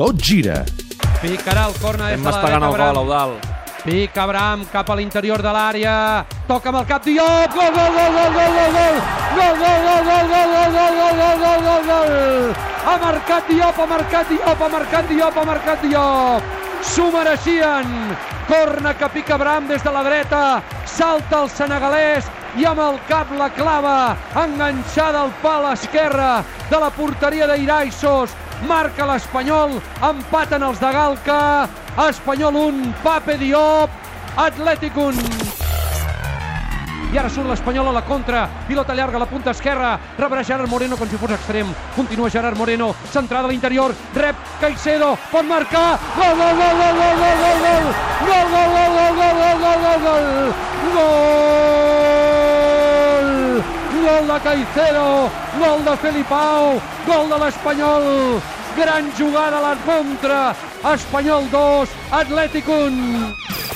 Tot gira. Picarà el corna des de la dreta, el gol. Eudal. Pica Bram cap a l'interior de l'àrea. Toca amb el cap Diop. Gol, gol, gol, gol, gol, gol, gol. Gol, gol, gol, gol, gol, gol, gol, gol, gol, gol, gol, gol. Ha marcat Diop, ha marcat Diop, ha marcat Diop, ha marcat Diop. S'ho mereixien. Corna que pica Bram des de la dreta. Salta el senegalès i amb el cap la clava enganxada al pal esquerre de la porteria d'Iraixos marca l'Espanyol, empaten els de Galca, Espanyol 1, Pape Diop, Atlètic 1. I ara surt l'Espanyol a la contra, pilota llarga a la punta esquerra, rebrà Gerard Moreno com si fos extrem, continua Gerard Moreno, centrada a l'interior, rep Caicedo, pot marcar, gol, gol, gol, gol, gol, de Caicedo, gol de Felipao, gol de l'Espanyol, gran jugada a la contra, Espanyol 2, Atlètic 1.